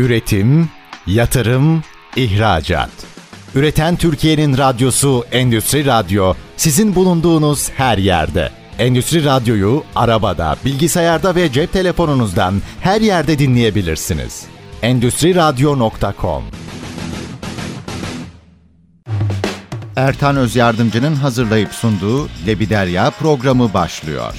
Üretim, yatırım, ihracat. Üreten Türkiye'nin radyosu Endüstri Radyo sizin bulunduğunuz her yerde. Endüstri Radyo'yu arabada, bilgisayarda ve cep telefonunuzdan her yerde dinleyebilirsiniz. Endüstri Radyo.com Ertan Öz Yardımcı'nın hazırlayıp sunduğu Lebiderya programı başlıyor.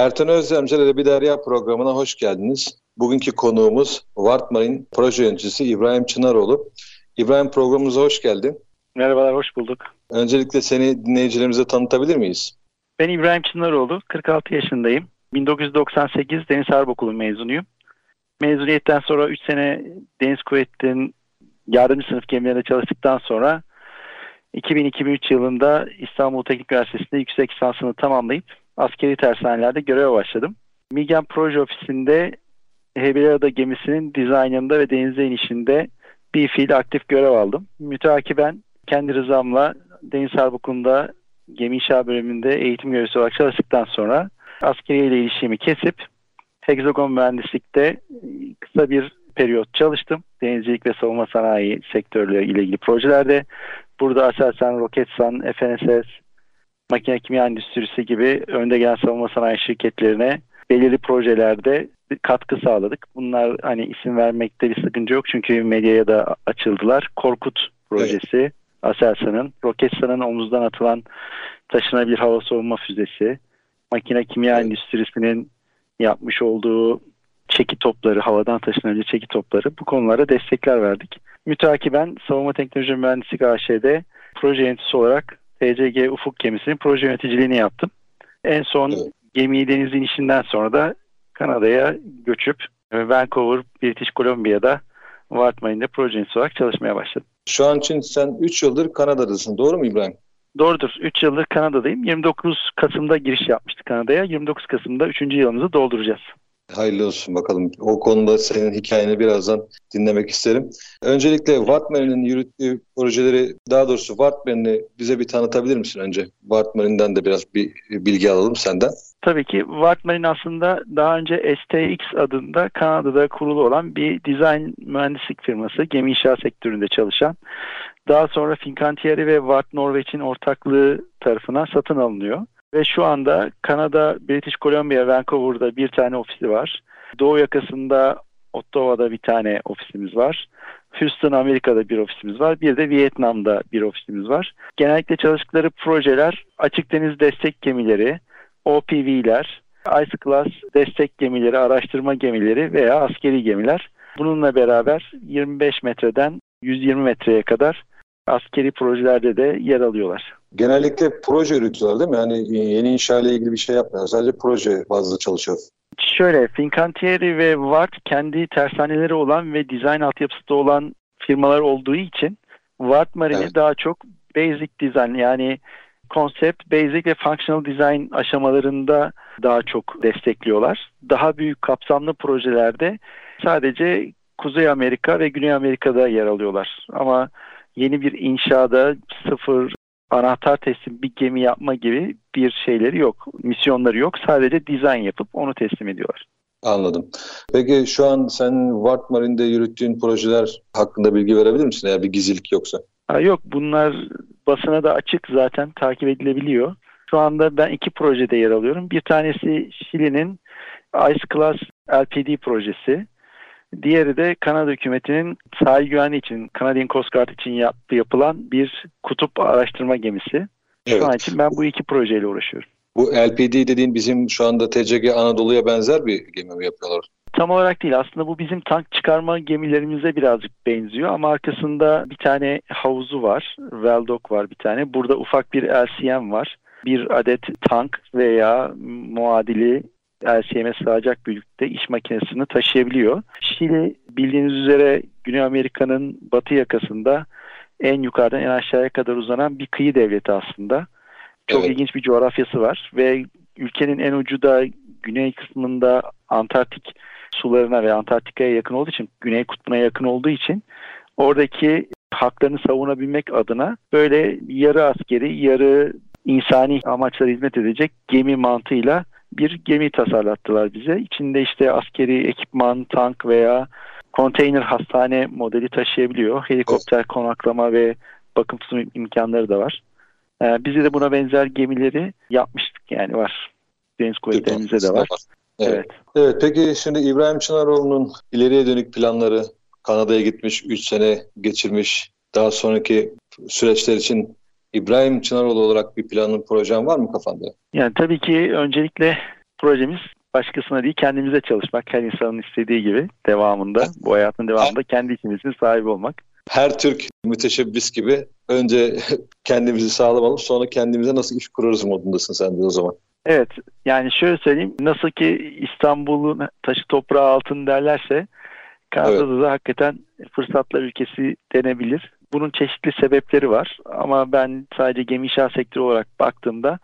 Ertan Özyamcı ile Lebiderya programına hoş geldiniz. Bugünkü konuğumuz Vartmar'ın proje yöneticisi İbrahim Çınaroğlu. İbrahim programımıza hoş geldin. Merhabalar, hoş bulduk. Öncelikle seni dinleyicilerimize tanıtabilir miyiz? Ben İbrahim Çınaroğlu, 46 yaşındayım. 1998 Deniz Harp Okulu mezunuyum. Mezuniyetten sonra 3 sene Deniz Kuvvetleri'nin yardımcı sınıf gemilerinde çalıştıktan sonra 2000-2003 yılında İstanbul Teknik Üniversitesi'nde yüksek lisansını tamamlayıp askeri tersanelerde göreve başladım. Migen Proje Ofisi'nde Heybeliada gemisinin dizaynında ve denize inişinde bir fiil aktif görev aldım. Müteakiben kendi rızamla Deniz Harp gemi inşa bölümünde eğitim görevlisi olarak çalıştıktan sonra askeriye ile ilişkimi kesip Hexagon Mühendislik'te kısa bir periyot çalıştım. Denizcilik ve savunma sanayi sektörleri ile ilgili projelerde. Burada Aselsan, Roketsan, FNSS, makine kimya endüstrisi gibi önde gelen savunma sanayi şirketlerine belirli projelerde katkı sağladık. Bunlar hani isim vermekte bir sıkıntı yok çünkü medyaya da açıldılar. Korkut projesi, evet. Aselsan'ın, Roketsan'ın omuzdan atılan taşınabilir hava savunma füzesi, makine kimya evet. endüstrisinin yapmış olduğu çeki topları, havadan taşınabilir çeki topları bu konulara destekler verdik. Mütakiben Savunma Teknoloji Mühendislik AŞ'de proje yöneticisi olarak TCG Ufuk gemisinin proje yöneticiliğini yaptım. En son evet. gemiyi denizin işinden sonra da Kanada'ya göçüp Vancouver, British Columbia'da Wartmine'de proje olarak çalışmaya başladım. Şu an için sen 3 yıldır Kanada'dasın. Doğru mu İbrahim? Doğrudur. 3 yıldır Kanada'dayım. 29 Kasım'da giriş yapmıştık Kanada'ya. 29 Kasım'da 3. yılımızı dolduracağız. Hayırlı olsun bakalım. O konuda senin hikayeni birazdan dinlemek isterim. Öncelikle Wartman'ın yürüttüğü projeleri, daha doğrusu Wartman'ı bize bir tanıtabilir misin önce? Wartman'dan da biraz bir bilgi alalım senden. Tabii ki Wartman'in aslında daha önce STX adında Kanada'da kurulu olan bir dizayn mühendislik firması. Gemi inşaat sektöründe çalışan. Daha sonra Fincantieri ve Wart Norveç'in ortaklığı tarafından satın alınıyor. Ve şu anda Kanada, British Columbia, Vancouver'da bir tane ofisi var. Doğu yakasında Ottawa'da bir tane ofisimiz var. Houston Amerika'da bir ofisimiz var. Bir de Vietnam'da bir ofisimiz var. Genellikle çalıştıkları projeler açık deniz destek gemileri, OPV'ler, Ice Class destek gemileri, araştırma gemileri veya askeri gemiler. Bununla beraber 25 metreden 120 metreye kadar askeri projelerde de yer alıyorlar. Genellikle proje üretiyorlar değil mi? Yani yeni inşa ile ilgili bir şey yapmıyor. Sadece proje bazlı çalışıyor. Şöyle, Fincantieri ve Wart kendi tersaneleri olan ve dizayn altyapısı da olan firmalar olduğu için Wart Marine'i evet. daha çok basic design yani konsept, basic ve functional design aşamalarında daha çok destekliyorlar. Daha büyük kapsamlı projelerde sadece Kuzey Amerika ve Güney Amerika'da yer alıyorlar. Ama yeni bir inşaada sıfır anahtar teslim bir gemi yapma gibi bir şeyleri yok. Misyonları yok. Sadece dizayn yapıp onu teslim ediyorlar. Anladım. Peki şu an sen Wart Marine'de yürüttüğün projeler hakkında bilgi verebilir misin eğer bir gizlilik yoksa? Ha, yok bunlar basına da açık zaten takip edilebiliyor. Şu anda ben iki projede yer alıyorum. Bir tanesi Şili'nin Ice Class LPD projesi. Diğeri de Kanada hükümetinin sahil güvenliği için, Canadian Coast Guard için yaptığı yapılan bir kutup araştırma gemisi. Evet. Şu an için ben bu iki projeyle uğraşıyorum. Bu LPD dediğin bizim şu anda TCG Anadolu'ya benzer bir gemi mi yapıyorlar? Tam olarak değil. Aslında bu bizim tank çıkarma gemilerimize birazcık benziyor ama arkasında bir tane havuzu var. Veldok var bir tane. Burada ufak bir LCM var. Bir adet tank veya muadili LCM'e sığacak büyüklükte iş makinesini taşıyabiliyor. Şili bildiğiniz üzere Güney Amerika'nın batı yakasında en yukarıdan en aşağıya kadar uzanan bir kıyı devleti aslında. Çok evet. ilginç bir coğrafyası var ve ülkenin en ucu da güney kısmında Antarktik sularına ve Antarktika'ya yakın olduğu için, Güney Kutbu'na yakın olduğu için oradaki haklarını savunabilmek adına böyle yarı askeri, yarı insani amaçlara hizmet edecek gemi mantığıyla bir gemi tasarlattılar bize. İçinde işte askeri ekipman, tank veya konteyner hastane modeli taşıyabiliyor. Helikopter konaklama ve bakım sunum imkanları da var. Ee, bize de buna benzer gemileri yapmıştık yani var. Deniz kuvvetlerimizde de var. var. Evet. evet. Evet peki şimdi İbrahim Çınaroğlu'nun ileriye dönük planları Kanada'ya gitmiş, 3 sene geçirmiş. Daha sonraki süreçler için İbrahim Çınaroğlu olarak bir planın, projen var mı kafanda? Yani tabii ki öncelikle projemiz başkasına değil kendimize çalışmak. Her insanın istediği gibi devamında, bu hayatın devamında kendi işimizin sahibi olmak. Her Türk müteşebbis gibi önce kendimizi sağlamalım sonra kendimize nasıl iş kurarız modundasın sen de o zaman. Evet yani şöyle söyleyeyim nasıl ki İstanbul'un taşı toprağı altın derlerse Kanada'da evet. da hakikaten fırsatlar ülkesi denebilir. Bunun çeşitli sebepleri var ama ben sadece gemi inşaat sektörü olarak baktığımda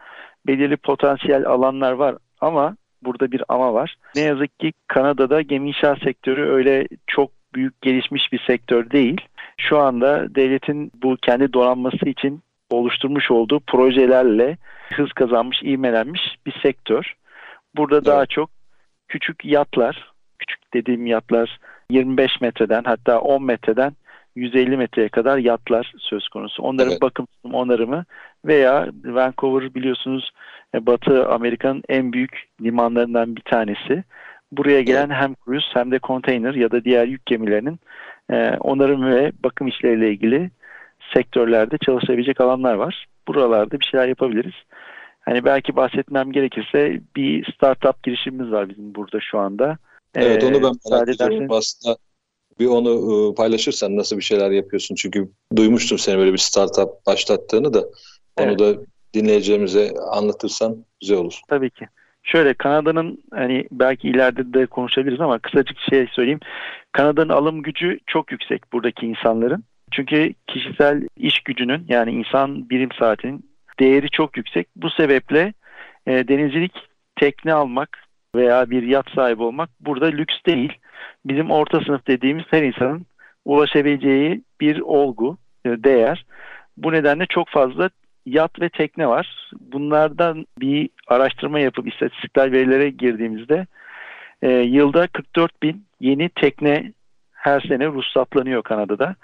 belirli potansiyel alanlar var ama burada bir ama var. Ne yazık ki Kanada'da gemi inşaat sektörü öyle çok büyük gelişmiş bir sektör değil. Şu anda devletin bu kendi donanması için oluşturmuş olduğu projelerle hız kazanmış, ivmelenmiş bir sektör. Burada evet. daha çok küçük yatlar, küçük dediğim yatlar 25 metreden hatta 10 metreden 150 metreye kadar yatlar söz konusu. Onların evet. bakım onarımı veya Vancouver biliyorsunuz e, Batı Amerika'nın en büyük limanlarından bir tanesi. Buraya gelen evet. hem cruise hem de konteyner ya da diğer yük gemilerinin e, onarım ve bakım işleriyle ilgili sektörlerde çalışabilecek alanlar var. Buralarda bir şeyler yapabiliriz. Hani belki bahsetmem gerekirse bir startup girişimimiz var bizim burada şu anda. Evet onu ben merak ediyorum. Aslında bir onu ıı, paylaşırsan nasıl bir şeyler yapıyorsun? Çünkü duymuştum seni böyle bir startup başlattığını da onu evet. da dinleyicilerimize anlatırsan güzel olur. Tabii ki. Şöyle Kanada'nın hani belki ileride de konuşabiliriz ama kısacık şey söyleyeyim. Kanada'nın alım gücü çok yüksek buradaki insanların. Çünkü kişisel iş gücünün yani insan birim saatinin değeri çok yüksek. Bu sebeple e, denizcilik tekne almak veya bir yat sahibi olmak burada lüks değil. Bizim orta sınıf dediğimiz her insanın ulaşabileceği bir olgu, e, değer. Bu nedenle çok fazla yat ve tekne var. Bunlardan bir araştırma yapıp istatistikler verilere girdiğimizde e, yılda 44 bin yeni tekne her sene ruhsatlanıyor Kanada'da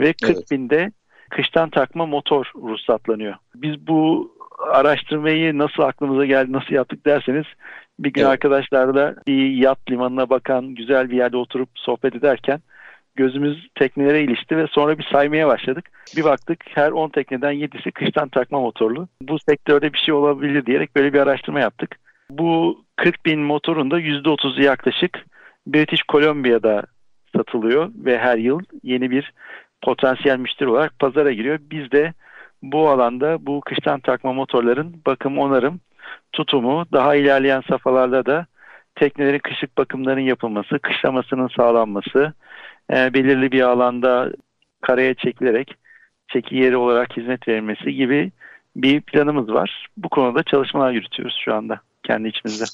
ve 40 evet. binde kıştan takma motor ruhsatlanıyor. Biz bu araştırmayı nasıl aklımıza geldi, nasıl yaptık derseniz bir gün evet. arkadaşlarla bir yat limanına bakan güzel bir yerde oturup sohbet ederken gözümüz teknelere ilişti ve sonra bir saymaya başladık. Bir baktık her 10 tekneden 7'si kıştan takma motorlu. Bu sektörde bir şey olabilir diyerek böyle bir araştırma yaptık. Bu 40 bin motorun da %30'u yaklaşık British Columbia'da satılıyor ve her yıl yeni bir potansiyel müşteri olarak pazara giriyor. Biz de bu alanda bu kıştan takma motorların bakım onarım tutumu daha ilerleyen safhalarda da teknelerin kışlık bakımlarının yapılması, kışlamasının sağlanması, e, belirli bir alanda karaya çekilerek çeki yeri olarak hizmet verilmesi gibi bir planımız var. Bu konuda çalışmalar yürütüyoruz şu anda kendi içimizde.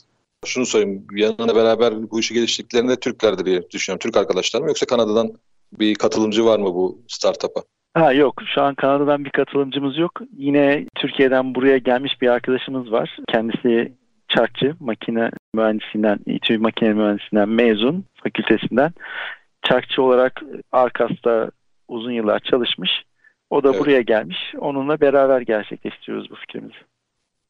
Şunu sorayım, yanına beraber bu işi geliştirdiklerinde Türklerdir diye düşünüyorum. Türk arkadaşlar mı yoksa Kanada'dan bir katılımcı var mı bu startup'a? Ha yok şu an Kanada'dan bir katılımcımız yok. Yine Türkiye'den buraya gelmiş bir arkadaşımız var. Kendisi çarkçı, makine mühendisinden, İTÜ makine mühendisinden mezun fakültesinden. Çarkçı olarak Arkas'ta uzun yıllar çalışmış. O da evet. buraya gelmiş. Onunla beraber gerçekleştiriyoruz bu fikrimizi.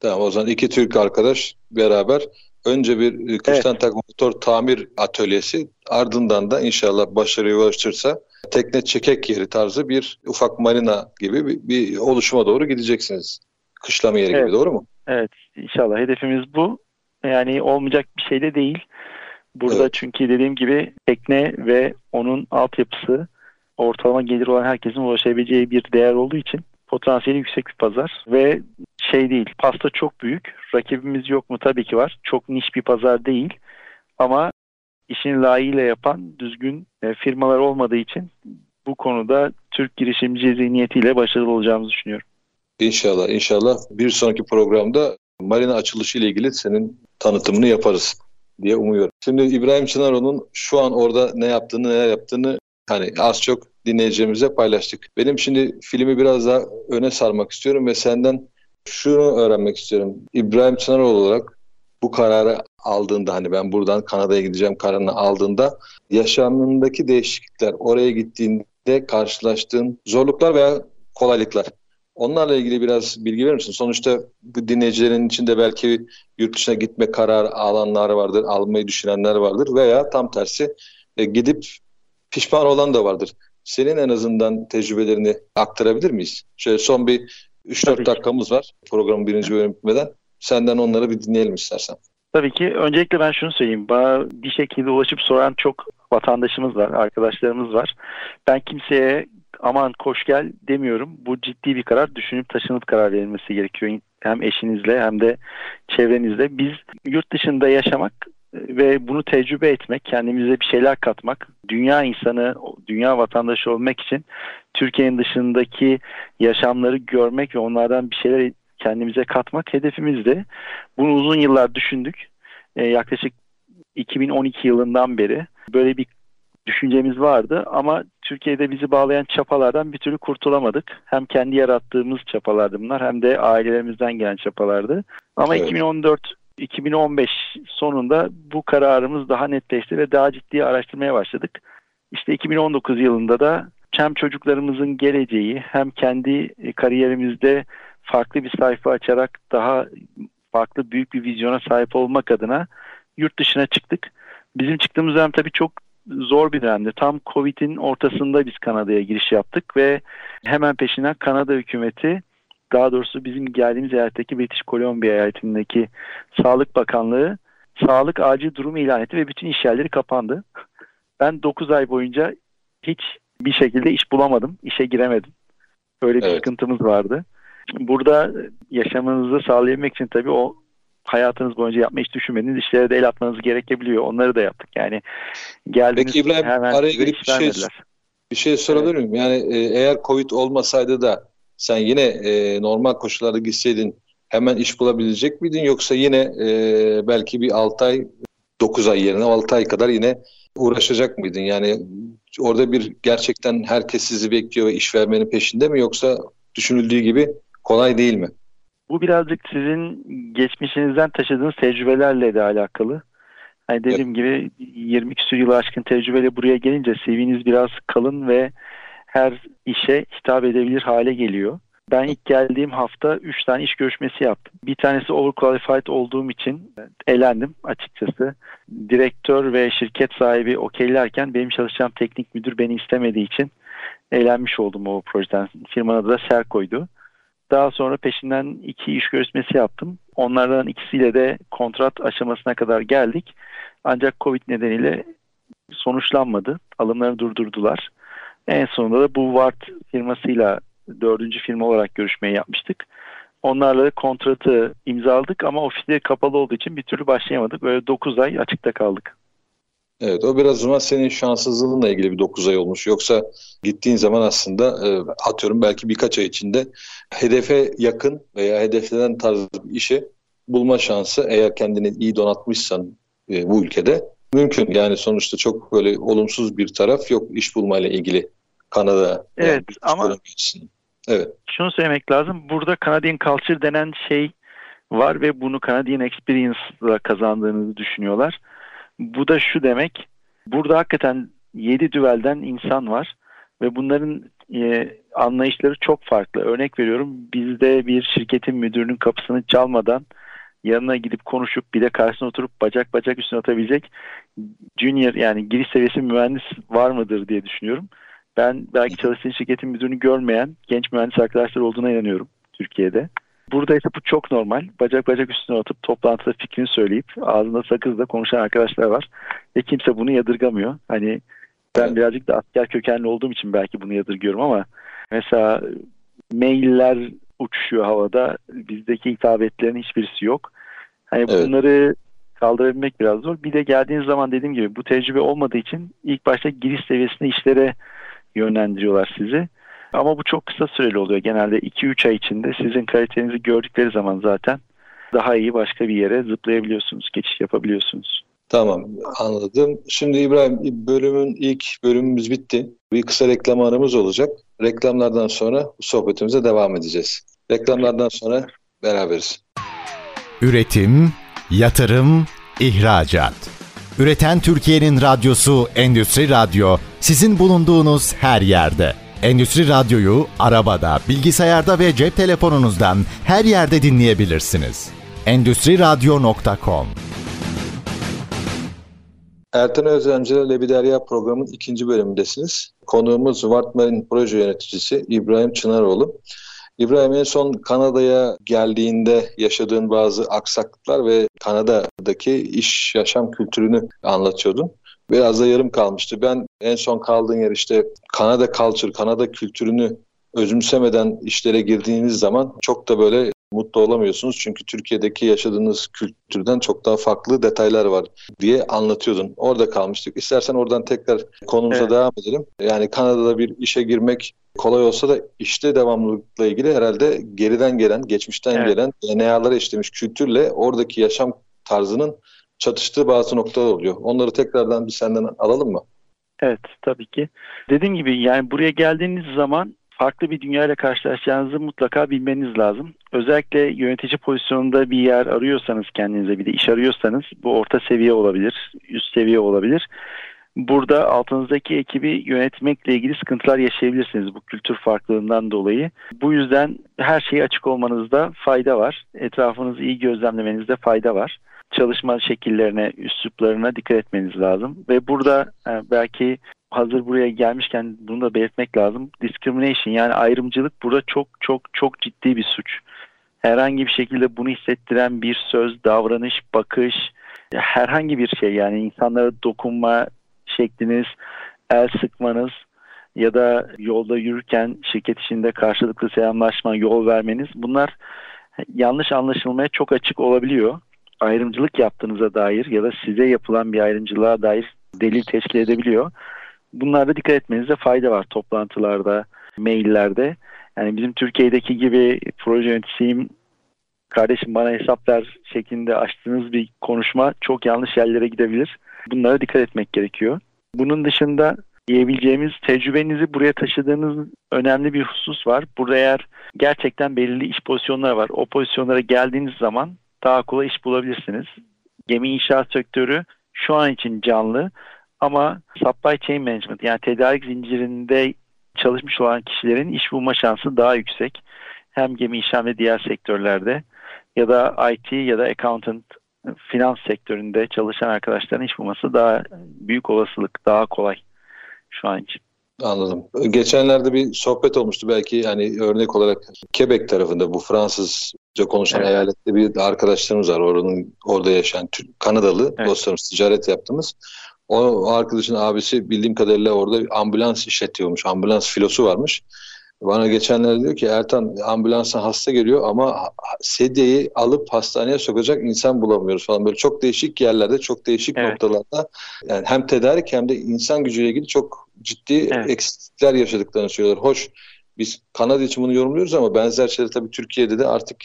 Tamam o zaman iki Türk arkadaş beraber önce bir kıştan evet. takma motor tamir atölyesi ardından da inşallah başarıya ulaştırırsa tekne çekek yeri tarzı bir ufak marina gibi bir, bir oluşuma doğru gideceksiniz. Kışlama yeri evet. gibi doğru mu? Evet inşallah hedefimiz bu. Yani olmayacak bir şey de değil. Burada evet. çünkü dediğim gibi tekne ve onun altyapısı ortalama gelir olan herkesin ulaşabileceği bir değer olduğu için potansiyeli yüksek bir pazar ve şey değil pasta çok büyük rakibimiz yok mu tabii ki var çok niş bir pazar değil ama işini layığıyla yapan düzgün e, firmalar olmadığı için bu konuda Türk girişimci zihniyetiyle başarılı olacağımızı düşünüyorum. İnşallah inşallah bir sonraki programda marina açılışı ile ilgili senin tanıtımını yaparız diye umuyorum. Şimdi İbrahim Çınaro'nun şu an orada ne yaptığını neler yaptığını hani az çok dinleyeceğimize paylaştık. Benim şimdi filmi biraz daha öne sarmak istiyorum ve senden şunu öğrenmek istiyorum. İbrahim Çınaroğlu olarak bu kararı aldığında hani ben buradan Kanada'ya gideceğim kararını aldığında yaşamındaki değişiklikler, oraya gittiğinde karşılaştığın zorluklar veya kolaylıklar. Onlarla ilgili biraz bilgi verir misin? Sonuçta bu dinleyicilerin içinde belki yurt dışına gitme kararı alanlar vardır, almayı düşünenler vardır veya tam tersi e, gidip pişman olan da vardır. Senin en azından tecrübelerini aktarabilir miyiz? Şöyle son bir 3-4 dakikamız var programın birinci bölümü bitmeden. Senden onları bir dinleyelim istersen. Tabii ki. Öncelikle ben şunu söyleyeyim. Bana bir şekilde ulaşıp soran çok vatandaşımız var, arkadaşlarımız var. Ben kimseye aman koş gel demiyorum. Bu ciddi bir karar. Düşünüp taşınıp karar verilmesi gerekiyor. Hem eşinizle hem de çevrenizle. Biz yurt dışında yaşamak ve bunu tecrübe etmek, kendimize bir şeyler katmak, dünya insanı, dünya vatandaşı olmak için Türkiye'nin dışındaki yaşamları görmek ve onlardan bir şeyler kendimize katmak hedefimizdi. Bunu uzun yıllar düşündük. Ee, yaklaşık 2012 yılından beri böyle bir düşüncemiz vardı ama Türkiye'de bizi bağlayan çapalardan bir türlü kurtulamadık. Hem kendi yarattığımız çapalardı bunlar hem de ailelerimizden gelen çapalardı. Ama evet. 2014 2015 sonunda bu kararımız daha netleşti ve daha ciddi araştırmaya başladık. İşte 2019 yılında da hem çocuklarımızın geleceği hem kendi kariyerimizde farklı bir sayfa açarak daha farklı büyük bir vizyona sahip olmak adına yurt dışına çıktık. Bizim çıktığımız dönem tabii çok zor bir dönemdi. Tam Covid'in ortasında biz Kanada'ya giriş yaptık ve hemen peşinden Kanada hükümeti daha doğrusu bizim geldiğimiz eyaletteki British Columbia eyaletindeki Sağlık Bakanlığı sağlık acil durumu ilan etti ve bütün iş yerleri kapandı. Ben 9 ay boyunca hiç bir şekilde iş bulamadım, işe giremedim. Öyle bir evet. sıkıntımız vardı. Burada yaşamınızı sağlayabilmek için tabii o hayatınız boyunca yapmayı hiç düşünmediğiniz işlere de el atmanız gerekebiliyor. Onları da yaptık. Yani geldiniz Peki İbrahim hemen araya girip bir şey, bir şey sorabilir miyim? Yani e, eğer Covid olmasaydı da sen yine e, normal koşullarda gitseydin hemen iş bulabilecek miydin? Yoksa yine e, belki bir 6 ay 9 ay yerine 6 ay kadar yine uğraşacak mıydın? Yani orada bir gerçekten herkes sizi bekliyor ve iş vermenin peşinde mi yoksa düşünüldüğü gibi kolay değil mi? Bu birazcık sizin geçmişinizden taşıdığınız tecrübelerle de alakalı. Hani dediğim evet. gibi 20 küsur yıl aşkın tecrübeyle buraya gelince CV'niz biraz kalın ve her işe hitap edebilir hale geliyor. Ben ilk geldiğim hafta 3 tane iş görüşmesi yaptım. Bir tanesi overqualified olduğum için elendim açıkçası. Direktör ve şirket sahibi okeylerken benim çalışacağım teknik müdür beni istemediği için eğlenmiş oldum o projeden. Firmanın adı da Serko'ydu. Daha sonra peşinden iki iş görüşmesi yaptım. Onlardan ikisiyle de kontrat aşamasına kadar geldik. Ancak Covid nedeniyle sonuçlanmadı. Alımları durdurdular. En sonunda da bu Ward firmasıyla dördüncü firma olarak görüşmeyi yapmıştık. Onlarla da kontratı imzaladık ama ofisleri kapalı olduğu için bir türlü başlayamadık. Böyle 9 ay açıkta kaldık. Evet o biraz zaman senin şanssızlığınla ilgili bir 9 ay olmuş. Yoksa gittiğin zaman aslında e, atıyorum belki birkaç ay içinde hedefe yakın veya hedeflenen tarz bir işi bulma şansı eğer kendini iyi donatmışsan e, bu ülkede mümkün. Yani sonuçta çok böyle olumsuz bir taraf yok iş bulmayla ilgili Kanada. Evet yani ama evet. şunu söylemek lazım. Burada Canadian Culture denen şey var ve bunu Canadian Experience'la kazandığınızı düşünüyorlar. Bu da şu demek. Burada hakikaten 7 düvelden insan var ve bunların e, anlayışları çok farklı. Örnek veriyorum bizde bir şirketin müdürünün kapısını çalmadan yanına gidip konuşup bir de karşısına oturup bacak bacak üstüne atabilecek junior yani giriş seviyesi mühendis var mıdır diye düşünüyorum. Ben belki çalıştığın şirketin müdürünü görmeyen genç mühendis arkadaşlar olduğuna inanıyorum Türkiye'de. Burada ise bu çok normal. Bacak bacak üstüne atıp toplantıda fikrini söyleyip ağzında sakızla konuşan arkadaşlar var. Ve kimse bunu yadırgamıyor. Hani ben evet. birazcık da asker kökenli olduğum için belki bunu yadırgıyorum ama mesela mailler uçuşuyor havada. Bizdeki hitabetlerin hiçbirisi yok. Hani evet. bunları kaldırabilmek biraz zor. Bir de geldiğiniz zaman dediğim gibi bu tecrübe olmadığı için ilk başta giriş seviyesinde işlere yönlendiriyorlar sizi. Ama bu çok kısa süreli oluyor. Genelde 2-3 ay içinde sizin kalitenizi gördükleri zaman zaten daha iyi başka bir yere zıplayabiliyorsunuz, geçiş yapabiliyorsunuz. Tamam anladım. Şimdi İbrahim bölümün ilk bölümümüz bitti. Bir kısa reklam aramız olacak. Reklamlardan sonra sohbetimize devam edeceğiz. Reklamlardan sonra beraberiz. Üretim, yatırım, ihracat. Üreten Türkiye'nin radyosu Endüstri Radyo sizin bulunduğunuz her yerde. Endüstri Radyo'yu arabada, bilgisayarda ve cep telefonunuzdan her yerde dinleyebilirsiniz. Endüstri Radyo.com Ertan Özlemci'yle Lebiderya programın ikinci bölümündesiniz. Konuğumuz Vartmar'ın proje yöneticisi İbrahim Çınaroğlu. İbrahim en son Kanada'ya geldiğinde yaşadığın bazı aksaklıklar ve Kanada'daki iş yaşam kültürünü anlatıyordun. Biraz da yarım kalmıştı. Ben en son kaldığın yer işte Kanada culture, Kanada kültürünü özümsemeden işlere girdiğiniz zaman çok da böyle mutlu olamıyorsunuz. Çünkü Türkiye'deki yaşadığınız kültürden çok daha farklı detaylar var diye anlatıyordun. Orada kalmıştık. İstersen oradan tekrar konumuza evet. devam edelim. Yani Kanada'da bir işe girmek kolay olsa da işte devamlılıkla ilgili herhalde geriden gelen, geçmişten evet. gelen DNA'lara işlemiş kültürle oradaki yaşam tarzının çatıştığı bazı noktalar oluyor. Onları tekrardan bir senden alalım mı? Evet tabii ki. Dediğim gibi yani buraya geldiğiniz zaman farklı bir dünyayla karşılaşacağınızı mutlaka bilmeniz lazım. Özellikle yönetici pozisyonunda bir yer arıyorsanız kendinize bir de iş arıyorsanız bu orta seviye olabilir, üst seviye olabilir. Burada altınızdaki ekibi yönetmekle ilgili sıkıntılar yaşayabilirsiniz bu kültür farklılığından dolayı. Bu yüzden her şeyi açık olmanızda fayda var. Etrafınızı iyi gözlemlemenizde fayda var. Çalışma şekillerine, üsluplarına dikkat etmeniz lazım. Ve burada e, belki hazır buraya gelmişken bunu da belirtmek lazım. Discrimination yani ayrımcılık burada çok çok çok ciddi bir suç. Herhangi bir şekilde bunu hissettiren bir söz, davranış, bakış, herhangi bir şey yani insanlara dokunma şekliniz, el sıkmanız ya da yolda yürürken şirket içinde karşılıklı selamlaşma, yol vermeniz bunlar yanlış anlaşılmaya çok açık olabiliyor. Ayrımcılık yaptığınıza dair ya da size yapılan bir ayrımcılığa dair delil teşkil edebiliyor. Bunlarda dikkat etmenize fayda var toplantılarda, maillerde. Yani bizim Türkiye'deki gibi proje yöneticisiyim, kardeşim bana hesap ver şeklinde açtığınız bir konuşma çok yanlış yerlere gidebilir. Bunlara dikkat etmek gerekiyor. Bunun dışında diyebileceğimiz tecrübenizi buraya taşıdığınız önemli bir husus var. Burada eğer gerçekten belirli iş pozisyonları var. O pozisyonlara geldiğiniz zaman daha kolay iş bulabilirsiniz. Gemi inşaat sektörü şu an için canlı ama supply chain management yani tedarik zincirinde çalışmış olan kişilerin iş bulma şansı daha yüksek. Hem gemi inşaat ve diğer sektörlerde ya da IT ya da accountant finans sektöründe çalışan arkadaşların iş bulması daha büyük olasılık, daha kolay şu an için. Anladım. Geçenlerde bir sohbet olmuştu belki yani örnek olarak Quebec tarafında bu Fransızca konuşan evet. eyalette bir arkadaşlarımız var. Oranın orada yaşayan Kanadalı evet. dostlarımız ticaret yaptığımız. O, o arkadaşın abisi bildiğim kadarıyla orada ambulans işletiyormuş. Ambulans filosu varmış. Bana geçenlerde diyor ki Ertan ambulansa hasta geliyor ama sedyeyi alıp hastaneye sokacak insan bulamıyoruz falan. Böyle çok değişik yerlerde, çok değişik evet. noktalarda yani hem tedarik hem de insan gücüyle ilgili çok ciddi evet. eksiklikler yaşadıklarını söylüyorlar. Hoş biz Kanada için bunu yorumluyoruz ama benzer şeyleri tabii Türkiye'de de artık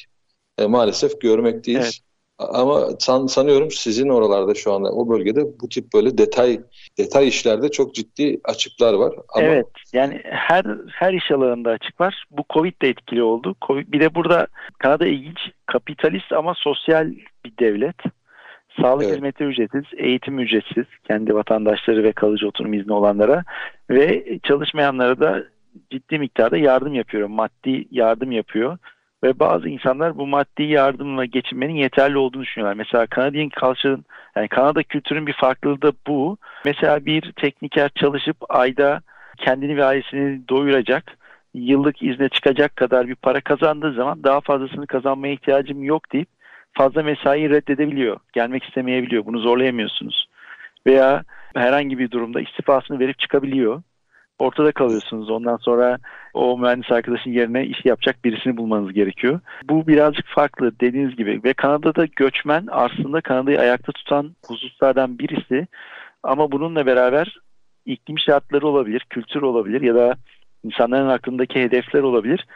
e, maalesef görmekteyiz. Evet. Ama san, sanıyorum sizin oralarda şu anda o bölgede bu tip böyle detay detay işlerde çok ciddi açıklar var. Ama... Evet yani her her iş alanında açık var. Bu Covid de etkili oldu. COVID, bir de burada Kanada ilginç kapitalist ama sosyal bir devlet. Sağlık evet. hizmeti ücretsiz, eğitim ücretsiz kendi vatandaşları ve kalıcı oturum izni olanlara ve çalışmayanlara da ciddi miktarda yardım yapıyor. Maddi yardım yapıyor. Ve bazı insanlar bu maddi yardımla geçinmenin yeterli olduğunu düşünüyorlar. Mesela Canadian Culture'ın yani Kanada kültürün bir farklılığı da bu. Mesela bir tekniker çalışıp ayda kendini ve ailesini doyuracak, yıllık izne çıkacak kadar bir para kazandığı zaman daha fazlasını kazanmaya ihtiyacım yok deyip fazla mesai reddedebiliyor. Gelmek istemeyebiliyor. Bunu zorlayamıyorsunuz. Veya herhangi bir durumda istifasını verip çıkabiliyor ortada kalıyorsunuz. Ondan sonra o mühendis arkadaşın yerine iş yapacak birisini bulmanız gerekiyor. Bu birazcık farklı dediğiniz gibi ve Kanada'da göçmen aslında Kanada'yı ayakta tutan hususlardan birisi ama bununla beraber iklim şartları olabilir, kültür olabilir ya da insanların aklındaki hedefler olabilir.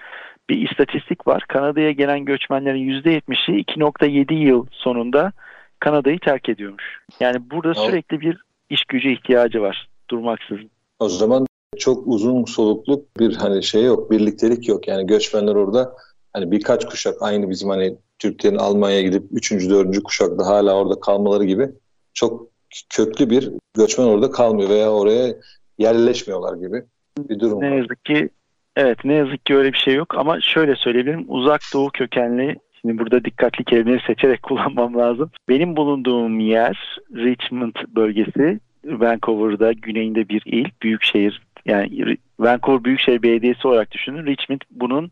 Bir istatistik var. Kanada'ya gelen göçmenlerin %70'i 2.7 yıl sonunda Kanada'yı terk ediyormuş. Yani burada sürekli bir iş gücü ihtiyacı var durmaksızın. O zaman çok uzun solukluk bir hani şey yok, birliktelik yok. Yani göçmenler orada hani birkaç kuşak aynı bizim hani Türklerin Almanya'ya gidip 3. 4. kuşakta hala orada kalmaları gibi çok köklü bir göçmen orada kalmıyor veya oraya yerleşmiyorlar gibi bir durum ne yazık ki evet ne yazık ki öyle bir şey yok ama şöyle söyleyebilirim uzak doğu kökenli Şimdi burada dikkatli kelimeleri seçerek kullanmam lazım. Benim bulunduğum yer Richmond bölgesi. Vancouver'da güneyinde bir il, büyük şehir. Yani Vancouver Büyükşehir Belediyesi olarak düşünün. Richmond bunun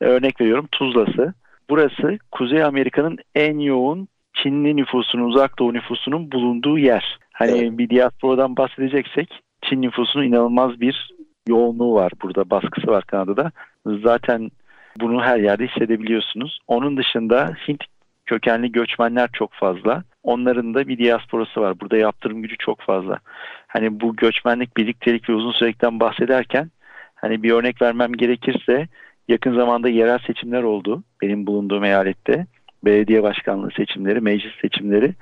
örnek veriyorum Tuzla'sı. Burası Kuzey Amerika'nın en yoğun Çinli nüfusunun, uzak doğu nüfusunun bulunduğu yer. Hani evet. bir diasporadan bahsedeceksek Çin nüfusunun inanılmaz bir yoğunluğu var burada, baskısı var Kanada'da. Zaten bunu her yerde hissedebiliyorsunuz. Onun dışında Hint kökenli göçmenler çok fazla. Onların da bir diasporası var. Burada yaptırım gücü çok fazla. Hani bu göçmenlik, birliktelik ve uzun sürekten bahsederken hani bir örnek vermem gerekirse yakın zamanda yerel seçimler oldu benim bulunduğum eyalette. Belediye başkanlığı seçimleri, meclis seçimleri.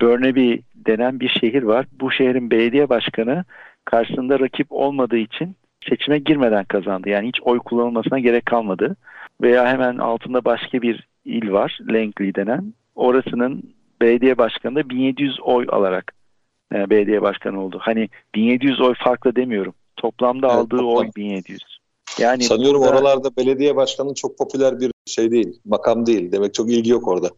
Burnaby denen bir şehir var. Bu şehrin belediye başkanı karşısında rakip olmadığı için seçime girmeden kazandı. Yani hiç oy kullanılmasına gerek kalmadı. Veya hemen altında başka bir il var, Langley denen. Orasının belediye başkanı da 1700 oy alarak e, belediye başkanı oldu. Hani 1700 oy farklı demiyorum. Toplamda evet, aldığı toplam. oy 1700. Yani Sanıyorum burada... oralarda belediye başkanı çok popüler bir şey değil, makam değil. Demek çok ilgi yok orada.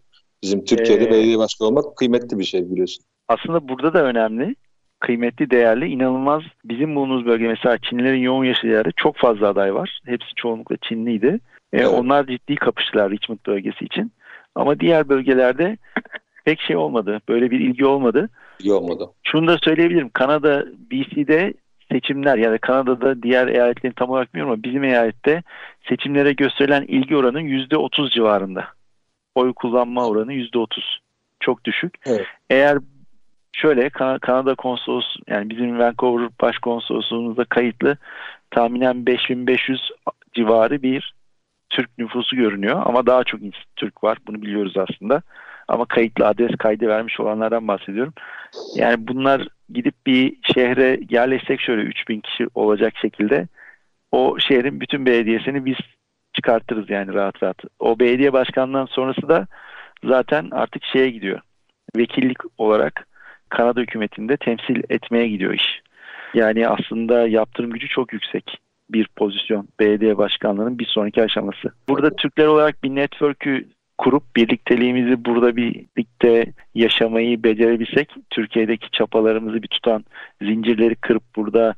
Bizim Türkiye'de ee, belediye başkanı olmak kıymetli bir şey biliyorsun. Aslında burada da önemli kıymetli, değerli, inanılmaz bizim bulunduğumuz bölge mesela Çinlilerin yoğun yaşadığı yerde çok fazla aday var. Hepsi çoğunlukla Çinliydi. E, evet. onlar ciddi kapıştılar Richmond bölgesi için. Ama diğer bölgelerde pek şey olmadı. Böyle bir ilgi olmadı. İlgi olmadı. Şunu da söyleyebilirim. Kanada, BC'de seçimler yani Kanada'da diğer eyaletlerin tam olarak bilmiyorum ama bizim eyalette seçimlere gösterilen ilgi oranı %30 civarında. Oy kullanma oranı %30. Çok düşük. Evet. Eğer şöyle kan Kanada konsolos yani bizim Vancouver başkonsolosluğumuzda kayıtlı tahminen 5500 civarı bir Türk nüfusu görünüyor ama daha çok Türk var bunu biliyoruz aslında ama kayıtlı adres kaydı vermiş olanlardan bahsediyorum. Yani bunlar gidip bir şehre yerleşsek şöyle 3000 kişi olacak şekilde o şehrin bütün belediyesini biz çıkartırız yani rahat rahat. O belediye başkanından sonrası da zaten artık şeye gidiyor. Vekillik olarak Kanada hükümetinde temsil etmeye gidiyor iş. Yani aslında yaptırım gücü çok yüksek bir pozisyon belediye başkanlığının bir sonraki aşaması. Burada Türkler olarak bir network'ü kurup birlikteliğimizi burada birlikte yaşamayı becerebilsek, Türkiye'deki çapalarımızı bir tutan zincirleri kırıp burada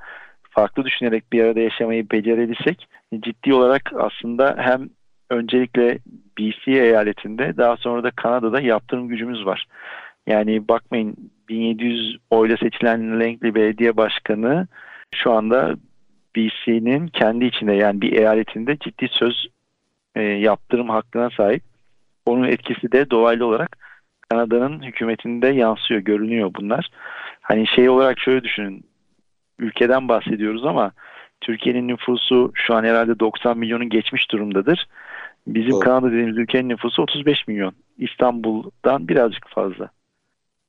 farklı düşünerek bir arada yaşamayı becerebilsek ciddi olarak aslında hem öncelikle BC eyaletinde daha sonra da Kanada'da yaptırım gücümüz var. Yani bakmayın 1700 oyla seçilen Langley Belediye Başkanı şu anda BC'nin kendi içinde yani bir eyaletinde ciddi söz e, yaptırım hakkına sahip. Onun etkisi de dolaylı olarak Kanada'nın hükümetinde yansıyor, görünüyor bunlar. Hani şey olarak şöyle düşünün. Ülkeden bahsediyoruz ama Türkiye'nin nüfusu şu an herhalde 90 milyonun geçmiş durumdadır. Bizim Doğru. Kanada dediğimiz ülkenin nüfusu 35 milyon. İstanbul'dan birazcık fazla.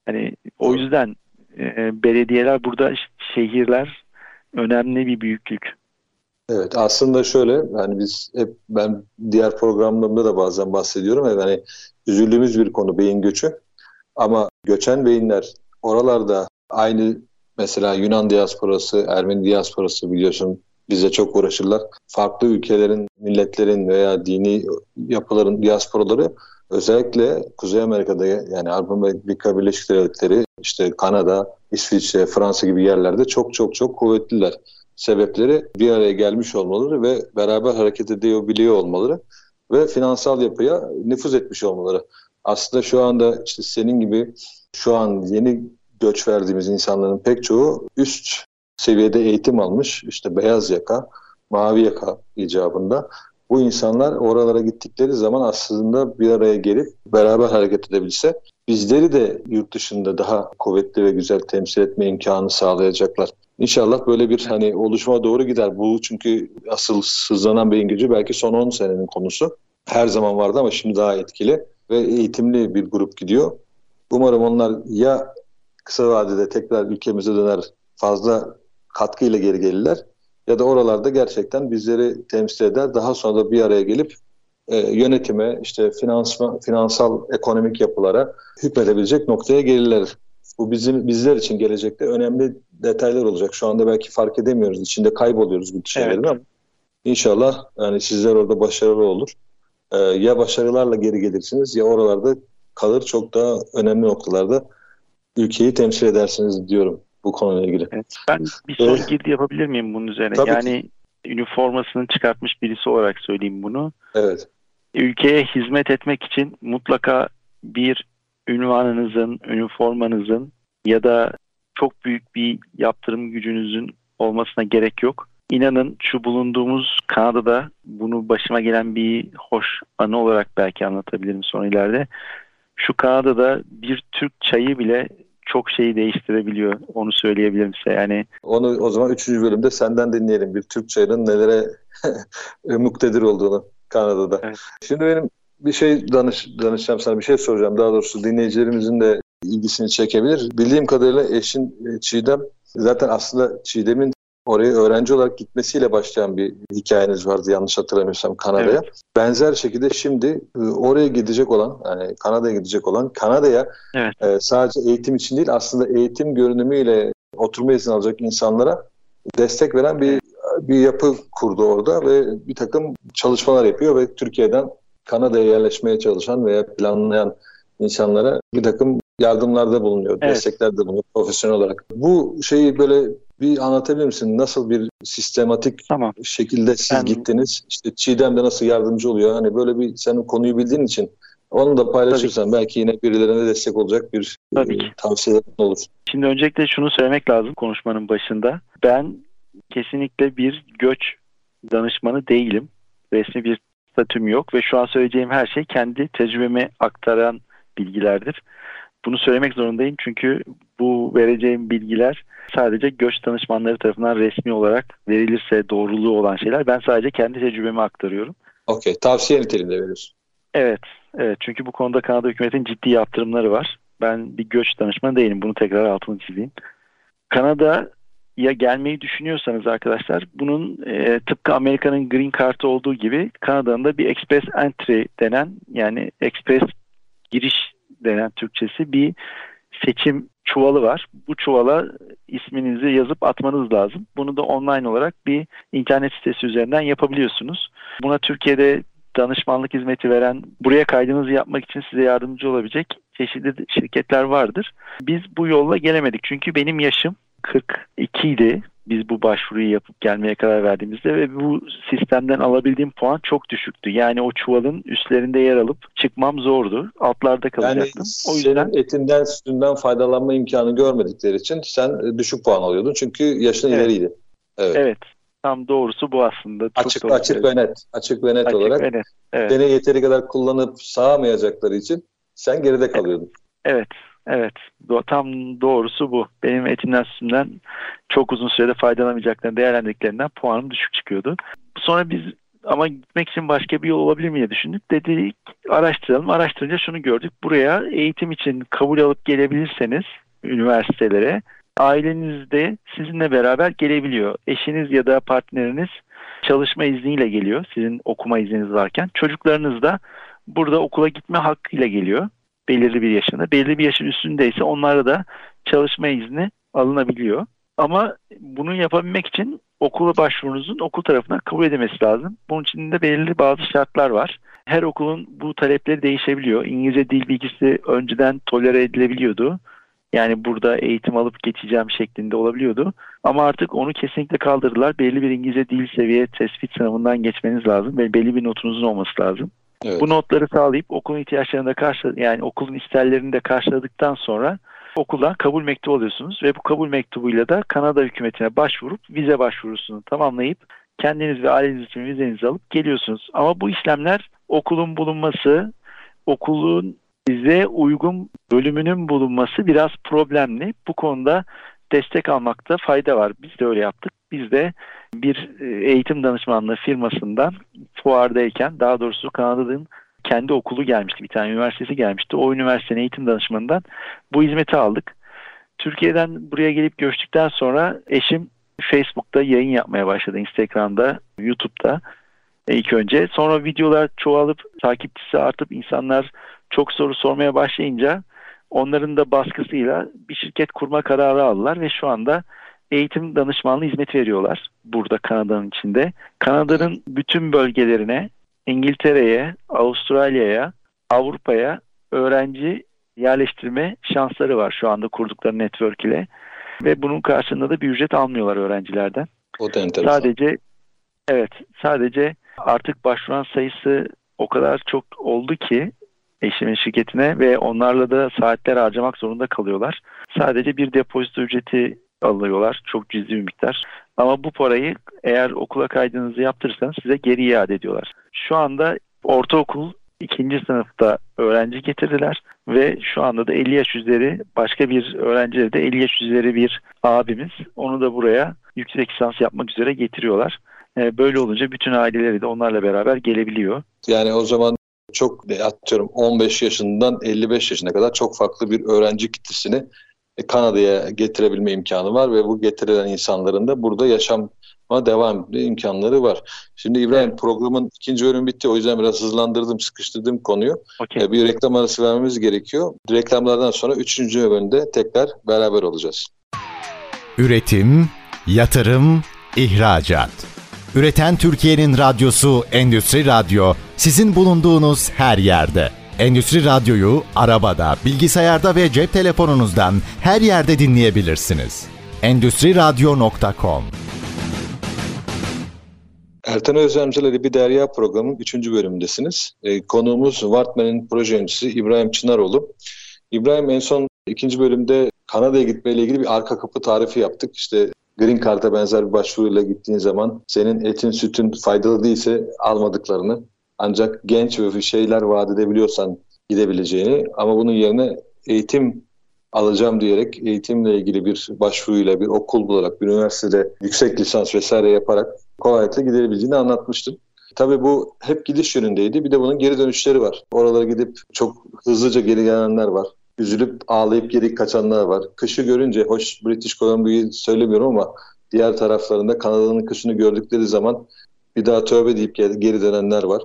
Hani o yüzden e, belediyeler burada şehirler önemli bir büyüklük. Evet aslında şöyle yani biz hep ben diğer programlarımda da bazen bahsediyorum yani hani üzüldüğümüz bir konu beyin göçü ama göçen beyinler oralarda aynı mesela Yunan diasporası, Ermeni diasporası biliyorsun bize çok uğraşırlar. Farklı ülkelerin, milletlerin veya dini yapıların diasporaları Özellikle Kuzey Amerika'da yani Amerika Birleşik Devletleri, işte Kanada, İsviçre, Fransa gibi yerlerde çok çok çok kuvvetliler. Sebepleri bir araya gelmiş olmaları ve beraber hareket edebiliyor olmaları ve finansal yapıya nüfuz etmiş olmaları. Aslında şu anda işte senin gibi şu an yeni göç verdiğimiz insanların pek çoğu üst seviyede eğitim almış. işte beyaz yaka, mavi yaka icabında bu insanlar oralara gittikleri zaman aslında bir araya gelip beraber hareket edebilse bizleri de yurt dışında daha kuvvetli ve güzel temsil etme imkanı sağlayacaklar. İnşallah böyle bir hani oluşuma doğru gider. Bu çünkü asıl sızlanan beyin gücü belki son 10 senenin konusu. Her zaman vardı ama şimdi daha etkili ve eğitimli bir grup gidiyor. Umarım onlar ya kısa vadede tekrar ülkemize döner fazla katkıyla geri gelirler ya da oralarda gerçekten bizleri temsil eder. Daha sonra da bir araya gelip e, yönetime, işte finansma, finansal ekonomik yapılara hükmedebilecek noktaya gelirler Bu bizim bizler için gelecekte önemli detaylar olacak. Şu anda belki fark edemiyoruz. İçinde kayboluyoruz bu şeylerin evet. ama inşallah yani sizler orada başarılı olur. Ee, ya başarılarla geri gelirsiniz ya oralarda kalır çok daha önemli noktalarda ülkeyi temsil edersiniz diyorum bu konuyla ilgili. Evet, ben bir son ee, girdi yapabilir miyim bunun üzerine? Tabii yani ki. üniformasını çıkartmış birisi olarak söyleyeyim bunu. Evet. Ülkeye hizmet etmek için mutlaka bir ünvanınızın, üniformanızın ya da çok büyük bir yaptırım gücünüzün olmasına gerek yok. İnanın şu bulunduğumuz Kanada'da bunu başıma gelen bir hoş anı olarak belki anlatabilirim son ileride. Şu Kanada'da bir Türk çayı bile çok şeyi değiştirebiliyor. Onu söyleyebilirim size. Yani onu o zaman 3. bölümde senden dinleyelim. Bir Türk çayının nelere muktedir olduğunu Kanada'da. Evet. Şimdi benim bir şey danış, danışacağım sana bir şey soracağım. Daha doğrusu dinleyicilerimizin de ilgisini çekebilir. Bildiğim kadarıyla eşin e, Çiğdem zaten aslında Çiğdem'in oraya öğrenci olarak gitmesiyle başlayan bir hikayeniz vardı yanlış hatırlamıyorsam Kanada'ya. Evet. Benzer şekilde şimdi e, oraya gidecek olan yani Kanada'ya gidecek olan Kanada'ya evet. E, sadece eğitim için değil aslında eğitim görünümüyle oturma izni alacak insanlara destek veren bir bir yapı kurdu orada ve bir takım çalışmalar yapıyor ve Türkiye'den Kanada'ya yerleşmeye çalışan veya planlayan insanlara bir takım yardımlarda bulunuyor, evet. desteklerde bulunuyor profesyonel olarak. Bu şeyi böyle bir anlatabilir misin? Nasıl bir sistematik tamam. şekilde siz ben... gittiniz? İşte Çiğdem de nasıl yardımcı oluyor? Hani böyle bir senin konuyu bildiğin için onu da paylaşırsan belki yine birilerine destek olacak bir Tabii e, tavsiye olur. Şimdi öncelikle şunu söylemek lazım konuşmanın başında. Ben kesinlikle bir göç danışmanı değilim. Resmi bir statüm yok ve şu an söyleyeceğim her şey kendi tecrübeme aktaran bilgilerdir. Bunu söylemek zorundayım çünkü bu vereceğim bilgiler sadece göç danışmanları tarafından resmi olarak verilirse doğruluğu olan şeyler. Ben sadece kendi tecrübemi aktarıyorum. Okey. Tavsiye niteliğinde veriyorsun. Evet. Evet. Çünkü bu konuda Kanada hükümetin ciddi yaptırımları var. Ben bir göç danışmanı değilim. Bunu tekrar altını çizeyim. Kanada ya gelmeyi düşünüyorsanız arkadaşlar bunun e, tıpkı Amerika'nın green card'ı olduğu gibi Kanada'nın da bir express entry denen yani express giriş denen Türkçesi bir seçim çuvalı var. Bu çuvala isminizi yazıp atmanız lazım. Bunu da online olarak bir internet sitesi üzerinden yapabiliyorsunuz. Buna Türkiye'de danışmanlık hizmeti veren, buraya kaydınızı yapmak için size yardımcı olabilecek çeşitli şirketler vardır. Biz bu yolla gelemedik çünkü benim yaşım 42 idi biz bu başvuruyu yapıp gelmeye karar verdiğimizde ve bu sistemden alabildiğim puan çok düşüktü. Yani o çuvalın üstlerinde yer alıp çıkmam zordu. Altlarda kalacaktım. Yani o yüzden etinden sütünden faydalanma imkanı görmedikleri için sen düşük puan alıyordun. Çünkü yaşın evet. ileriydi. Evet. Evet. Tam doğrusu bu aslında. Çok açık açık ve net. Açık ve net açık olarak ve net. Evet. seni yeteri kadar kullanıp sağamayacakları için sen geride kalıyordun. Evet. Evet, tam doğrusu bu. Benim etimden sütümden çok uzun sürede faydalanamayacaklarını değerlendirdiklerinden puanım düşük çıkıyordu. Sonra biz ama gitmek için başka bir yol olabilir mi diye düşündük. Dedik araştıralım. Araştırınca şunu gördük. Buraya eğitim için kabul alıp gelebilirseniz üniversitelere aileniz de sizinle beraber gelebiliyor. Eşiniz ya da partneriniz çalışma izniyle geliyor. Sizin okuma izniniz varken. Çocuklarınız da burada okula gitme hakkıyla geliyor belirli bir yaşında. Belirli bir yaşın üstündeyse onlara da çalışma izni alınabiliyor. Ama bunu yapabilmek için okula başvurunuzun okul tarafından kabul edilmesi lazım. Bunun için de belirli bazı şartlar var. Her okulun bu talepleri değişebiliyor. İngilizce dil bilgisi önceden tolere edilebiliyordu. Yani burada eğitim alıp geçeceğim şeklinde olabiliyordu. Ama artık onu kesinlikle kaldırdılar. Belli bir İngilizce dil seviye tespit sınavından geçmeniz lazım ve belli bir notunuzun olması lazım. Evet. Bu notları sağlayıp okulun ihtiyaçlarını da karşı yani okulun isterlerini de karşıladıktan sonra okuldan kabul mektubu alıyorsunuz ve bu kabul mektubuyla da Kanada hükümetine başvurup vize başvurusunu tamamlayıp kendiniz ve aileniz için vizenizi alıp geliyorsunuz. Ama bu işlemler okulun bulunması, okulun size uygun bölümünün bulunması biraz problemli. Bu konuda destek almakta fayda var. Biz de öyle yaptık. Biz de bir e, eğitim danışmanlığı firmasından fuardayken daha doğrusu Kanada'nın kendi okulu gelmişti. Bir tane üniversitesi gelmişti. O üniversitenin eğitim danışmanından bu hizmeti aldık. Türkiye'den buraya gelip göçtükten sonra eşim Facebook'ta yayın yapmaya başladı. Instagram'da, YouTube'da ilk önce. Sonra videolar çoğalıp takipçisi artıp insanlar çok soru sormaya başlayınca Onların da baskısıyla bir şirket kurma kararı aldılar ve şu anda eğitim danışmanlığı hizmeti veriyorlar burada Kanada'nın içinde. Kanada'nın bütün bölgelerine, İngiltere'ye, Avustralya'ya, Avrupa'ya öğrenci yerleştirme şansları var şu anda kurdukları network ile. Ve bunun karşılığında da bir ücret almıyorlar öğrencilerden. O da enteresan. Sadece evet sadece artık başvuran sayısı o kadar çok oldu ki eşimin şirketine ve onlarla da saatler harcamak zorunda kalıyorlar. Sadece bir depozito ücreti alıyorlar. Çok cüzi bir miktar. Ama bu parayı eğer okula kaydınızı yaptırırsanız size geri iade ediyorlar. Şu anda ortaokul ikinci sınıfta öğrenci getirdiler ve şu anda da 50 yaş üzeri başka bir öğrencileri de 50 yaş üzeri bir abimiz onu da buraya yüksek lisans yapmak üzere getiriyorlar. Ee, böyle olunca bütün aileleri de onlarla beraber gelebiliyor. Yani o zaman çok atıyorum 15 yaşından 55 yaşına kadar çok farklı bir öğrenci kitlesini Kanada'ya getirebilme imkanı var ve bu getirilen insanların da burada yaşam devam etme imkanları var. Şimdi İbrahim evet. programın ikinci bölümü bitti. O yüzden biraz hızlandırdım, sıkıştırdım konuyu. Okay. E, bir reklam arası vermemiz gerekiyor. Reklamlardan sonra üçüncü bölümde tekrar beraber olacağız. Üretim, yatırım, ihracat. Üreten Türkiye'nin radyosu Endüstri Radyo sizin bulunduğunuz her yerde. Endüstri Radyo'yu arabada, bilgisayarda ve cep telefonunuzdan her yerde dinleyebilirsiniz. Endüstri Radyo.com Ertan Özlemcileri Bir Derya programının 3. bölümündesiniz. E, konuğumuz Wartman'ın proje yöneticisi İbrahim Çınaroğlu. İbrahim en son ikinci bölümde Kanada'ya gitmeyle ilgili bir arka kapı tarifi yaptık. İşte Green Card'a benzer bir başvuruyla gittiğin zaman senin etin sütün faydalı değilse almadıklarını ancak genç ve şeyler vaat edebiliyorsan gidebileceğini ama bunun yerine eğitim alacağım diyerek eğitimle ilgili bir başvuruyla bir okul bularak bir üniversitede yüksek lisans vesaire yaparak kolaylıkla gidebileceğini anlatmıştım. Tabii bu hep gidiş yönündeydi. Bir de bunun geri dönüşleri var. Oralara gidip çok hızlıca geri gelenler var. Üzülüp ağlayıp geri kaçanlar var. Kışı görünce, hoş British Columbia'yı söylemiyorum ama diğer taraflarında Kanada'nın kışını gördükleri zaman bir daha tövbe deyip geri dönenler var.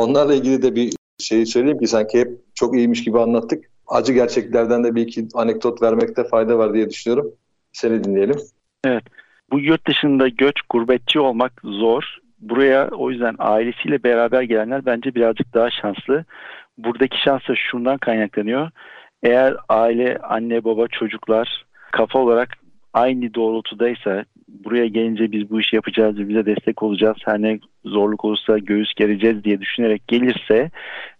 Onlarla ilgili de bir şey söyleyeyim ki sanki hep çok iyiymiş gibi anlattık. Acı gerçeklerden de bir iki anekdot vermekte fayda var diye düşünüyorum. Seni dinleyelim. Evet. Bu yurt dışında göç, gurbetçi olmak zor. Buraya o yüzden ailesiyle beraber gelenler bence birazcık daha şanslı. Buradaki şans da şundan kaynaklanıyor. Eğer aile, anne, baba, çocuklar kafa olarak aynı doğrultudaysa buraya gelince biz bu işi yapacağız, bize destek olacağız, her ne zorluk olursa göğüs gereceğiz diye düşünerek gelirse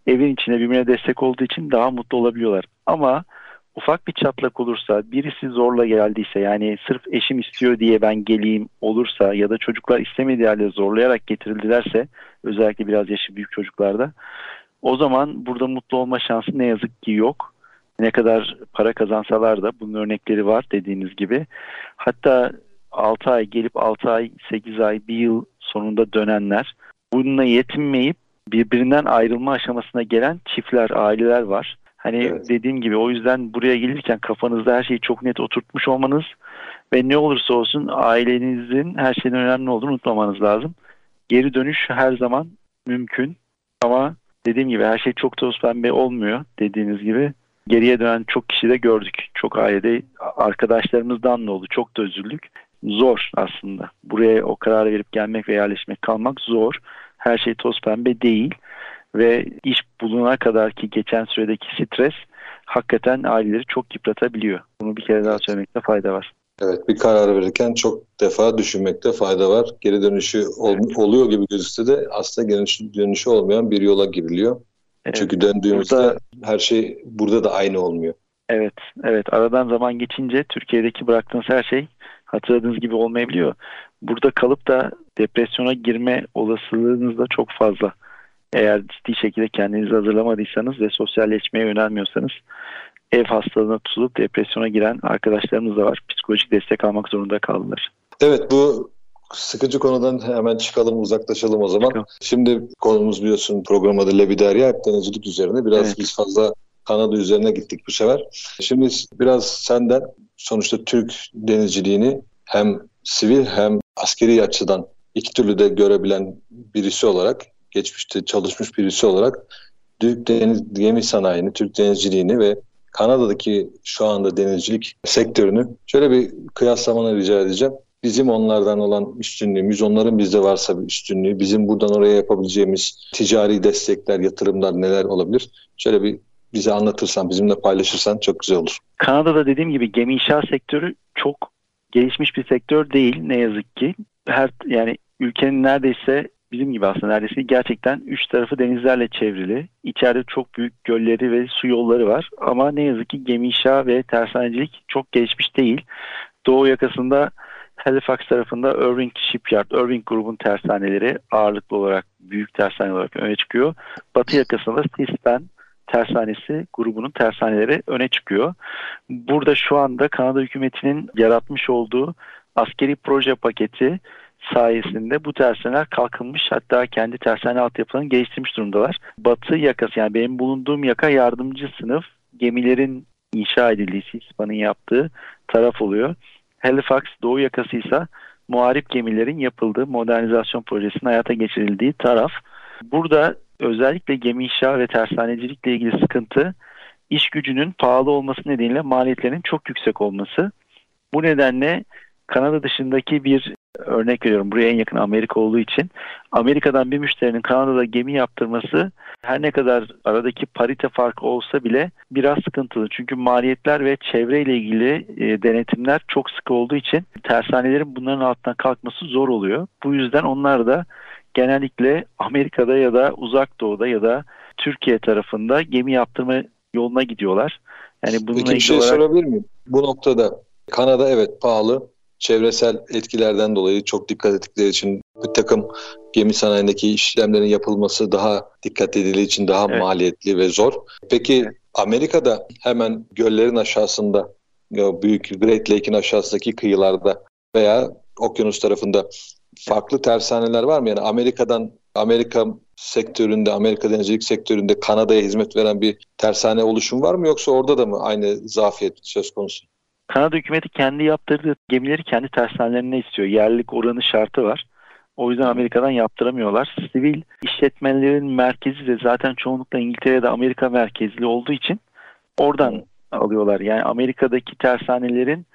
evin içine birbirine destek olduğu için daha mutlu olabiliyorlar. Ama ufak bir çatlak olursa, birisi zorla geldiyse yani sırf eşim istiyor diye ben geleyim olursa ya da çocuklar istemediği halde zorlayarak getirildilerse özellikle biraz yaşı büyük çocuklarda o zaman burada mutlu olma şansı ne yazık ki yok. Ne kadar para kazansalar da bunun örnekleri var dediğiniz gibi. Hatta 6 ay gelip 6 ay, 8 ay, 1 yıl sonunda dönenler bununla yetinmeyip birbirinden ayrılma aşamasına gelen çiftler, aileler var. Hani evet. dediğim gibi o yüzden buraya gelirken kafanızda her şeyi çok net oturtmuş olmanız ve ne olursa olsun ailenizin her şeyden önemli olduğunu unutmamanız lazım. Geri dönüş her zaman mümkün ama dediğim gibi her şey çok toz pembe olmuyor dediğiniz gibi. Geriye dönen çok kişi de gördük. Çok ailede arkadaşlarımızdan da oldu. Çok da üzüldük. Zor aslında. Buraya o kararı verip gelmek ve yerleşmek kalmak zor. Her şey toz pembe değil ve iş buluna kadar ki geçen süredeki stres hakikaten aileleri çok yıpratabiliyor. Bunu bir kere daha söylemekte fayda var. Evet bir karar verirken çok defa düşünmekte fayda var. Geri dönüşü ol, oluyor gibi gözükse de aslında geri dönüşü, dönüşü olmayan bir yola giriliyor. Evet. Çünkü döndüğümüzde burada, her şey burada da aynı olmuyor. Evet, evet. Aradan zaman geçince Türkiye'deki bıraktığınız her şey hatırladığınız gibi olmayabiliyor. Burada kalıp da depresyona girme olasılığınız da çok fazla. Eğer ciddi şekilde kendinizi hazırlamadıysanız ve sosyalleşmeye yönelmiyorsanız ev hastalığına tutulup depresyona giren arkadaşlarımız da var. Psikolojik destek almak zorunda kaldılar. Evet bu sıkıcı konudan hemen çıkalım uzaklaşalım o zaman. Çıkalım. Şimdi konumuz biliyorsun program adı Lebiderya hep denizcilik üzerine. Biraz evet. biz fazla Kanada üzerine gittik bu sefer. Şimdi biraz senden sonuçta Türk denizciliğini hem sivil hem askeri açıdan iki türlü de görebilen birisi olarak geçmişte çalışmış birisi olarak Türk deniz gemi sanayini, Türk denizciliğini ve Kanada'daki şu anda denizcilik sektörünü şöyle bir kıyaslamanı rica edeceğim. Bizim onlardan olan üstünlüğümüz, onların bizde varsa bir üstünlüğü, bizim buradan oraya yapabileceğimiz ticari destekler, yatırımlar neler olabilir? Şöyle bir bize anlatırsan, bizimle paylaşırsan çok güzel olur. Kanada'da dediğim gibi gemi inşaat sektörü çok gelişmiş bir sektör değil ne yazık ki. Her yani ülkenin neredeyse bizim gibi aslında neredeyse gerçekten üç tarafı denizlerle çevrili. İçeride çok büyük gölleri ve su yolları var. Ama ne yazık ki gemi inşa ve tersanecilik çok gelişmiş değil. Doğu yakasında Halifax tarafında Irving Shipyard, Irving grubun tersaneleri ağırlıklı olarak büyük tersane olarak öne çıkıyor. Batı yakasında Seaspan tersanesi grubunun tersaneleri öne çıkıyor. Burada şu anda Kanada hükümetinin yaratmış olduğu askeri proje paketi sayesinde bu tersaneler kalkınmış hatta kendi tersane altyapılarını geliştirmiş durumdalar. Batı yakası yani benim bulunduğum yaka yardımcı sınıf gemilerin inşa edildiği SİSPA'nın yaptığı taraf oluyor. Halifax doğu yakası ise muharip gemilerin yapıldığı modernizasyon projesinin hayata geçirildiği taraf. Burada özellikle gemi inşa ve tersanecilikle ilgili sıkıntı iş gücünün pahalı olması nedeniyle maliyetlerinin çok yüksek olması. Bu nedenle Kanada dışındaki bir örnek veriyorum buraya en yakın Amerika olduğu için Amerika'dan bir müşterinin Kanada'da gemi yaptırması her ne kadar aradaki parite farkı olsa bile biraz sıkıntılı. Çünkü maliyetler ve çevreyle ilgili e, denetimler çok sıkı olduğu için tersanelerin bunların altından kalkması zor oluyor. Bu yüzden onlar da genellikle Amerika'da ya da uzak doğuda ya da Türkiye tarafında gemi yaptırma yoluna gidiyorlar. Yani bununla Peki bir şey olarak... sorabilir miyim? Bu noktada Kanada evet pahalı çevresel etkilerden dolayı çok dikkat ettikleri için bir takım gemi sanayindeki işlemlerin yapılması daha dikkat edildiği için daha evet. maliyetli ve zor. Peki Amerika'da hemen göllerin aşağısında büyük Great Lake'in aşağısındaki kıyılarda veya okyanus tarafında farklı tersaneler var mı? Yani Amerika'dan Amerika sektöründe, Amerika denizcilik sektöründe Kanada'ya hizmet veren bir tersane oluşum var mı yoksa orada da mı aynı zafiyet söz konusu? Kanada hükümeti kendi yaptırdığı gemileri kendi tersanelerine istiyor. Yerlilik oranı şartı var. O yüzden Amerika'dan yaptıramıyorlar. Sivil işletmelerin merkezi de zaten çoğunlukla İngiltere'de Amerika merkezli olduğu için oradan alıyorlar. Yani Amerika'daki tersanelerin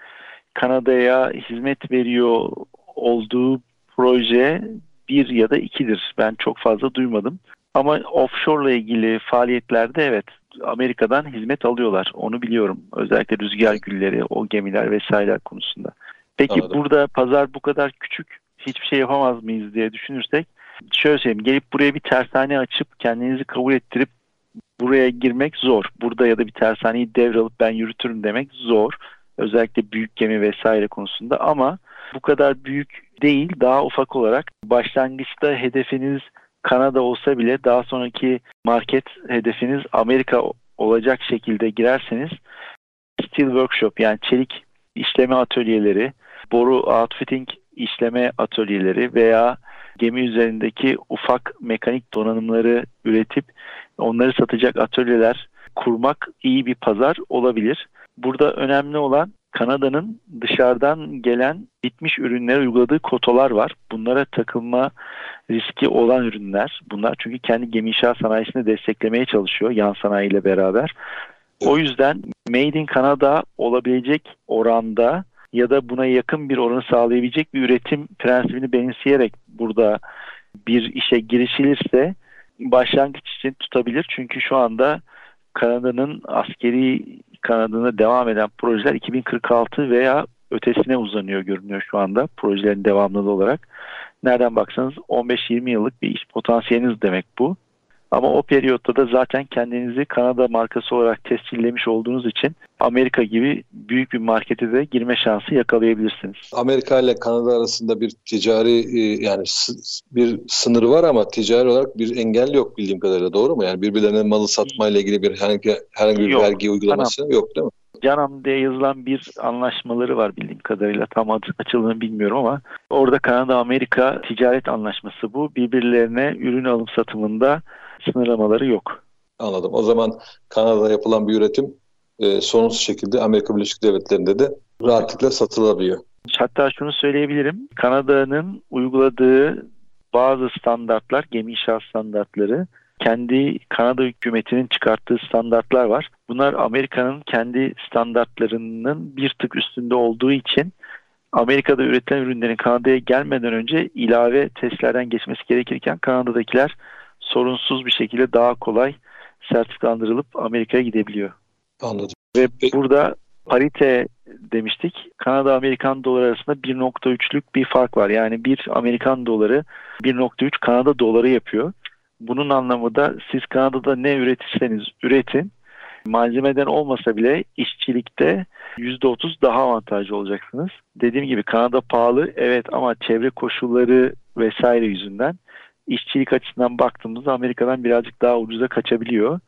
Kanada'ya hizmet veriyor olduğu proje bir ya da ikidir. Ben çok fazla duymadım. Ama offshore ile ilgili faaliyetlerde evet Amerika'dan hizmet alıyorlar. Onu biliyorum. Özellikle rüzgar gülleri, o gemiler vesaireler konusunda. Peki Anladım. burada pazar bu kadar küçük hiçbir şey yapamaz mıyız diye düşünürsek şöyle söyleyeyim gelip buraya bir tersane açıp kendinizi kabul ettirip buraya girmek zor. Burada ya da bir tersaneyi devralıp ben yürütürüm demek zor. Özellikle büyük gemi vesaire konusunda ama bu kadar büyük değil daha ufak olarak başlangıçta hedefiniz Kanada olsa bile daha sonraki market hedefiniz Amerika olacak şekilde girerseniz steel workshop yani çelik işleme atölyeleri, boru outfitting işleme atölyeleri veya gemi üzerindeki ufak mekanik donanımları üretip onları satacak atölyeler kurmak iyi bir pazar olabilir. Burada önemli olan Kanada'nın dışarıdan gelen bitmiş ürünlere uyguladığı kotalar var. Bunlara takılma riski olan ürünler. Bunlar çünkü kendi gemi inşaat sanayisini desteklemeye çalışıyor yan sanayiyle beraber. O yüzden Made in Canada olabilecek oranda ya da buna yakın bir oranı sağlayabilecek bir üretim prensibini benimseyerek burada bir işe girişilirse başlangıç için tutabilir. Çünkü şu anda Kanada'nın askeri kanadında devam eden projeler 2046 veya ötesine uzanıyor görünüyor şu anda projelerin devamlılığı olarak. Nereden baksanız 15-20 yıllık bir iş potansiyeliniz demek bu. Ama o periyotta da zaten kendinizi Kanada markası olarak tescillemiş olduğunuz için Amerika gibi büyük bir markete de girme şansı yakalayabilirsiniz. Amerika ile Kanada arasında bir ticari e, yani bir sınır var ama ticari olarak bir engel yok bildiğim kadarıyla doğru mu? Yani birbirlerine malı satma ile ilgili bir herhangi, herhangi bir yok. vergi uygulaması tamam. yok değil mi? Canam diye yazılan bir anlaşmaları var bildiğim kadarıyla. Tam açıldığını bilmiyorum ama orada Kanada-Amerika ticaret anlaşması bu. Birbirlerine ürün alım satımında sınırlamaları yok. Anladım. O zaman Kanada'da yapılan bir üretim e, sorunsuz şekilde Amerika Birleşik Devletleri'nde de rahatlıkla satılabiliyor. Hatta şunu söyleyebilirim. Kanada'nın uyguladığı bazı standartlar, gemi inşaat standartları kendi Kanada hükümetinin çıkarttığı standartlar var. Bunlar Amerika'nın kendi standartlarının bir tık üstünde olduğu için Amerika'da üretilen ürünlerin Kanada'ya gelmeden önce ilave testlerden geçmesi gerekirken Kanada'dakiler sorunsuz bir şekilde daha kolay sertifikalandırılıp Amerika'ya gidebiliyor. Anladım. Ve burada parite demiştik. Kanada Amerikan doları arasında 1.3'lük bir fark var. Yani bir Amerikan doları 1.3 Kanada doları yapıyor. Bunun anlamı da siz Kanada'da ne üretirseniz üretin malzemeden olmasa bile işçilikte %30 daha avantajlı olacaksınız. Dediğim gibi Kanada pahalı evet ama çevre koşulları vesaire yüzünden işçilik açısından baktığımızda Amerika'dan birazcık daha ucuza kaçabiliyor.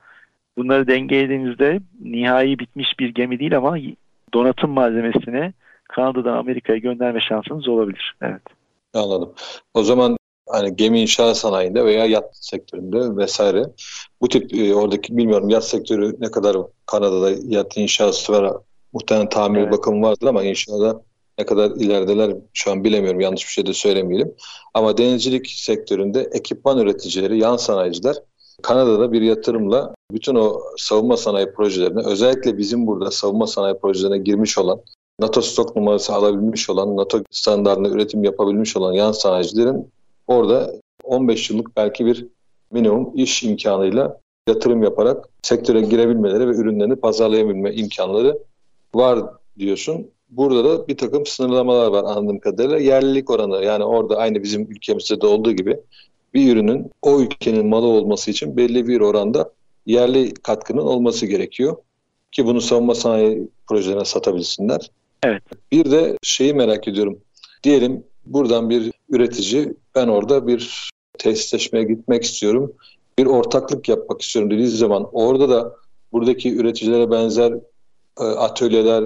Bunları dengelediğinizde nihai bitmiş bir gemi değil ama donatım malzemesini Kanada'dan Amerika'ya gönderme şansınız olabilir. Evet. Anladım. O zaman hani gemi inşaat sanayinde veya yat sektöründe vesaire bu tip e, oradaki bilmiyorum yat sektörü ne kadar Kanada'da yat inşaatı var muhtemelen tamir evet. bakım vardır ama inşaata ne kadar ilerideler şu an bilemiyorum yanlış bir şey de söylemeyelim. Ama denizcilik sektöründe ekipman üreticileri, yan sanayiciler Kanada'da bir yatırımla bütün o savunma sanayi projelerine özellikle bizim burada savunma sanayi projelerine girmiş olan NATO stok numarası alabilmiş olan, NATO standartında üretim yapabilmiş olan yan sanayicilerin orada 15 yıllık belki bir minimum iş imkanıyla yatırım yaparak sektöre girebilmeleri ve ürünlerini pazarlayabilme imkanları var diyorsun. Burada da bir takım sınırlamalar var anladığım kadarıyla. Yerlilik oranı yani orada aynı bizim ülkemizde de olduğu gibi bir ürünün o ülkenin malı olması için belli bir oranda yerli katkının olması gerekiyor. Ki bunu savunma sanayi projelerine satabilsinler. Evet. Bir de şeyi merak ediyorum. Diyelim buradan bir üretici ben orada bir tesisleşmeye gitmek istiyorum. Bir ortaklık yapmak istiyorum dediği zaman orada da buradaki üreticilere benzer e, atölyeler,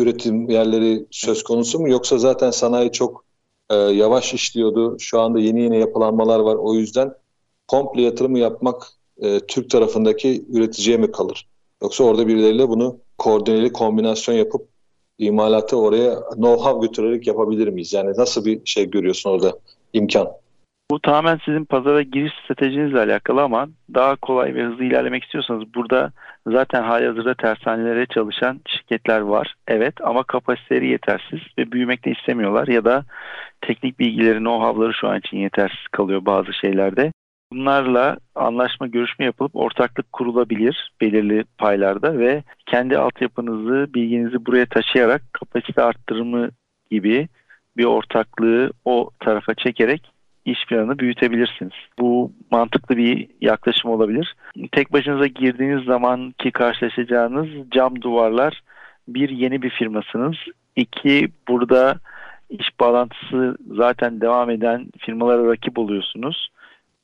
üretim yerleri söz konusu mu? Yoksa zaten sanayi çok e, yavaş işliyordu. Şu anda yeni yeni yapılanmalar var. O yüzden komple yatırımı yapmak e, Türk tarafındaki üreticiye mi kalır? Yoksa orada birileriyle bunu koordineli kombinasyon yapıp imalatı oraya know-how götürerek yapabilir miyiz? Yani nasıl bir şey görüyorsun orada imkan? Bu tamamen sizin pazara giriş stratejinizle alakalı ama daha kolay ve hızlı ilerlemek istiyorsanız burada zaten halihazırda tersanelere çalışan şirketler var. Evet ama kapasiteleri yetersiz ve büyümek de istemiyorlar ya da teknik bilgileri, know-how'ları şu an için yetersiz kalıyor bazı şeylerde. Bunlarla anlaşma görüşme yapılıp ortaklık kurulabilir belirli paylarda ve kendi altyapınızı, bilginizi buraya taşıyarak kapasite arttırımı gibi bir ortaklığı o tarafa çekerek iş planını büyütebilirsiniz. Bu mantıklı bir yaklaşım olabilir. Tek başınıza girdiğiniz zaman ki karşılaşacağınız cam duvarlar bir yeni bir firmasınız. İki burada iş bağlantısı zaten devam eden firmalara rakip oluyorsunuz.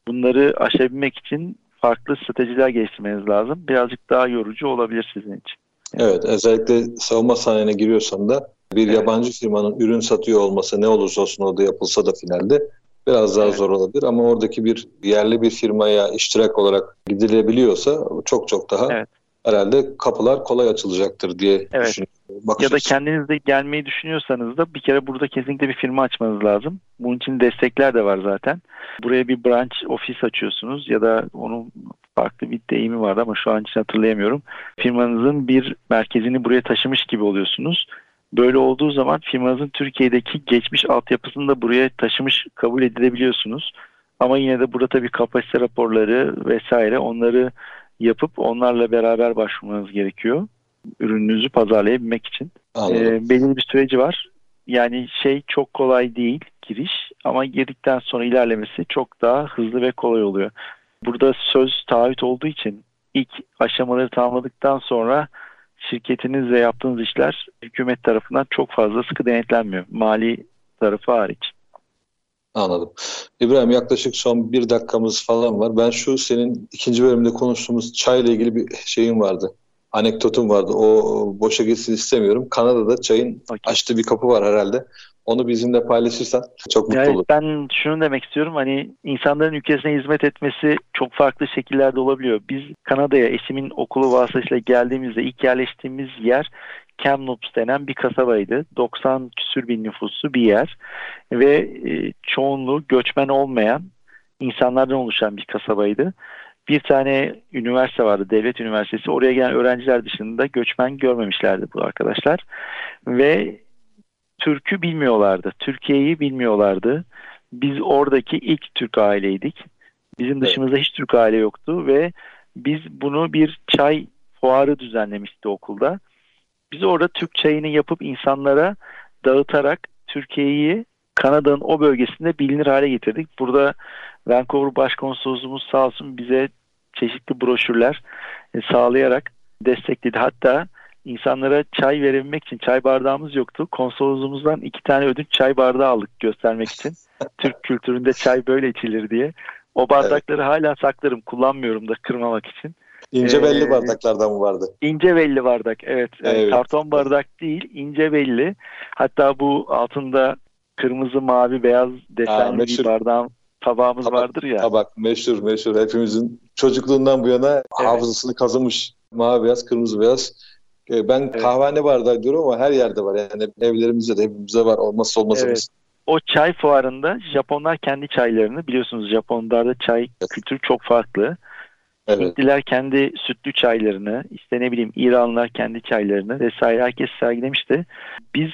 Bunları aşabilmek için farklı stratejiler geliştirmeniz lazım. Birazcık daha yorucu olabilir sizin için. Evet, özellikle savunma sanayine giriyorsan da bir evet. yabancı firmanın ürün satıyor olması ne olursa olsun orada yapılsa da finalde biraz daha evet. zor olabilir ama oradaki bir yerli bir firmaya iştirak olarak gidilebiliyorsa çok çok daha evet. herhalde kapılar kolay açılacaktır diye evet. düşünüyorum. ya da kendiniz de gelmeyi düşünüyorsanız da bir kere burada kesinlikle bir firma açmanız lazım. Bunun için destekler de var zaten. Buraya bir branch ofis açıyorsunuz ya da onun farklı bir deyimi vardı ama şu an için hatırlayamıyorum. Firmanızın bir merkezini buraya taşımış gibi oluyorsunuz. Böyle olduğu zaman firmanızın Türkiye'deki geçmiş altyapısını da buraya taşımış kabul edilebiliyorsunuz. Ama yine de burada tabii kapasite raporları vesaire onları yapıp onlarla beraber başvurmanız gerekiyor. Ürününüzü pazarlayabilmek için. Ee, belirli bir süreci var. Yani şey çok kolay değil giriş ama girdikten sonra ilerlemesi çok daha hızlı ve kolay oluyor. Burada söz taahhüt olduğu için ilk aşamaları tamamladıktan sonra şirketinizle yaptığınız işler hükümet tarafından çok fazla sıkı denetlenmiyor. Mali tarafı hariç. Anladım. İbrahim yaklaşık son bir dakikamız falan var. Ben şu senin ikinci bölümde konuştuğumuz çayla ilgili bir şeyim vardı. Anekdotum vardı. O boşa gitsin istemiyorum. Kanada'da çayın okay. açtığı bir kapı var herhalde. Onu bizimle paylaşırsan çok mutlu yani olurum. Ben şunu demek istiyorum hani insanların ülkesine hizmet etmesi çok farklı şekillerde olabiliyor. Biz Kanada'ya eşimin okulu vasıtasıyla geldiğimizde ilk yerleştiğimiz yer Kamloops denen bir kasabaydı. 90 küsür bin nüfuslu bir yer ve e, çoğunluğu göçmen olmayan insanlardan oluşan bir kasabaydı. Bir tane üniversite vardı, devlet üniversitesi. Oraya gelen öğrenciler dışında göçmen görmemişlerdi bu arkadaşlar. Ve Türk'ü bilmiyorlardı, Türkiye'yi bilmiyorlardı. Biz oradaki ilk Türk aileydik. Bizim dışımızda hiç Türk aile yoktu ve biz bunu bir çay fuarı düzenlemişti okulda. Biz orada Türk çayını yapıp insanlara dağıtarak Türkiye'yi Kanada'nın o bölgesinde bilinir hale getirdik. Burada Vancouver Başkonsolosluğumuz sağ olsun bize çeşitli broşürler e, sağlayarak destekledi. Hatta insanlara çay verebilmek için çay bardağımız yoktu. Konsolosluğumuzdan iki tane ödünç çay bardağı aldık göstermek için. Türk kültüründe çay böyle içilir diye. O bardakları evet. hala saklarım. Kullanmıyorum da kırmamak için. İnce belli ee, bardaklardan mı vardı? İnce belli bardak evet. evet. Yani karton bardak değil ince belli. Hatta bu altında kırmızı mavi beyaz desenli ha, bir bardağım tabağımız tabak, vardır ya. Tabak meşhur meşhur hepimizin çocukluğundan bu yana evet. hafızasını kazımış mavi beyaz kırmızı beyaz. Ee, ben evet. kahvehane bardağı diyorum ama her yerde var yani evlerimizde de hepimizde var olmazsa olmazımız. Evet. O çay fuarında Japonlar kendi çaylarını biliyorsunuz Japonlarda çay evet. kültürü çok farklı. Evet. Hintliler kendi sütlü çaylarını, işte ne bileyim İranlılar kendi çaylarını vesaire herkes sergilemişti. Biz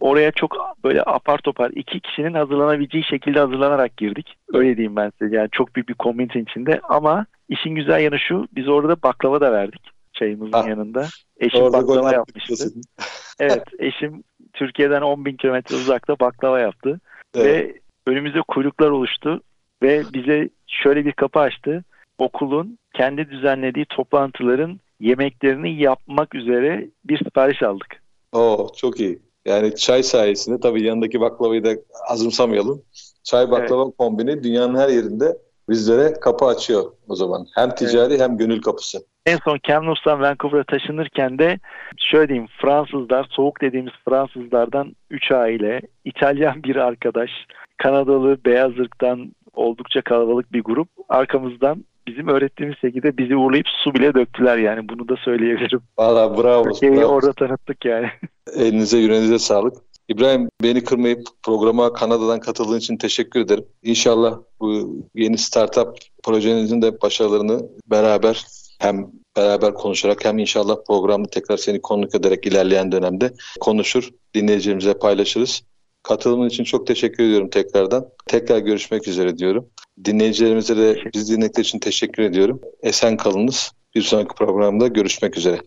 oraya çok böyle apar topar iki kişinin hazırlanabileceği şekilde hazırlanarak girdik. Öyle diyeyim ben size. Yani çok büyük bir komünitenin içinde ama işin güzel yanı şu biz orada baklava da verdik çayımızın ha. yanında. Eşim orada baklava yapmıştı. evet eşim Türkiye'den 10 bin kilometre uzakta baklava yaptı. Evet. Ve önümüzde kuyruklar oluştu ve bize şöyle bir kapı açtı. Okulun kendi düzenlediği toplantıların yemeklerini yapmak üzere bir sipariş aldık. Oo çok iyi. Yani çay sayesinde tabii yanındaki baklavayı da azımsamayalım. Çay baklava evet. kombini dünyanın her yerinde bizlere kapı açıyor o zaman. Hem ticari evet. hem gönül kapısı. En son Kamlos'tan Vancouver'a taşınırken de şöyle diyeyim Fransızlar, soğuk dediğimiz Fransızlardan 3 aile, İtalyan bir arkadaş, Kanadalı beyaz ırktan oldukça kalabalık bir grup arkamızdan bizim öğrettiğimiz şekilde bizi uğurlayıp su bile döktüler yani bunu da söyleyebilirim. Valla bravo. Türkiye'yi orada tanıttık yani. Elinize yüreğinize sağlık. İbrahim beni kırmayıp programa Kanada'dan katıldığın için teşekkür ederim. İnşallah bu yeni startup projenizin de başarılarını beraber hem beraber konuşarak hem inşallah programda tekrar seni konuk ederek ilerleyen dönemde konuşur, dinleyicilerimize paylaşırız. Katılımın için çok teşekkür ediyorum tekrardan. Tekrar görüşmek üzere diyorum. Dinleyicilerimize de biz dinledikleri için teşekkür ediyorum. Esen kalınız. Bir sonraki programda görüşmek üzere.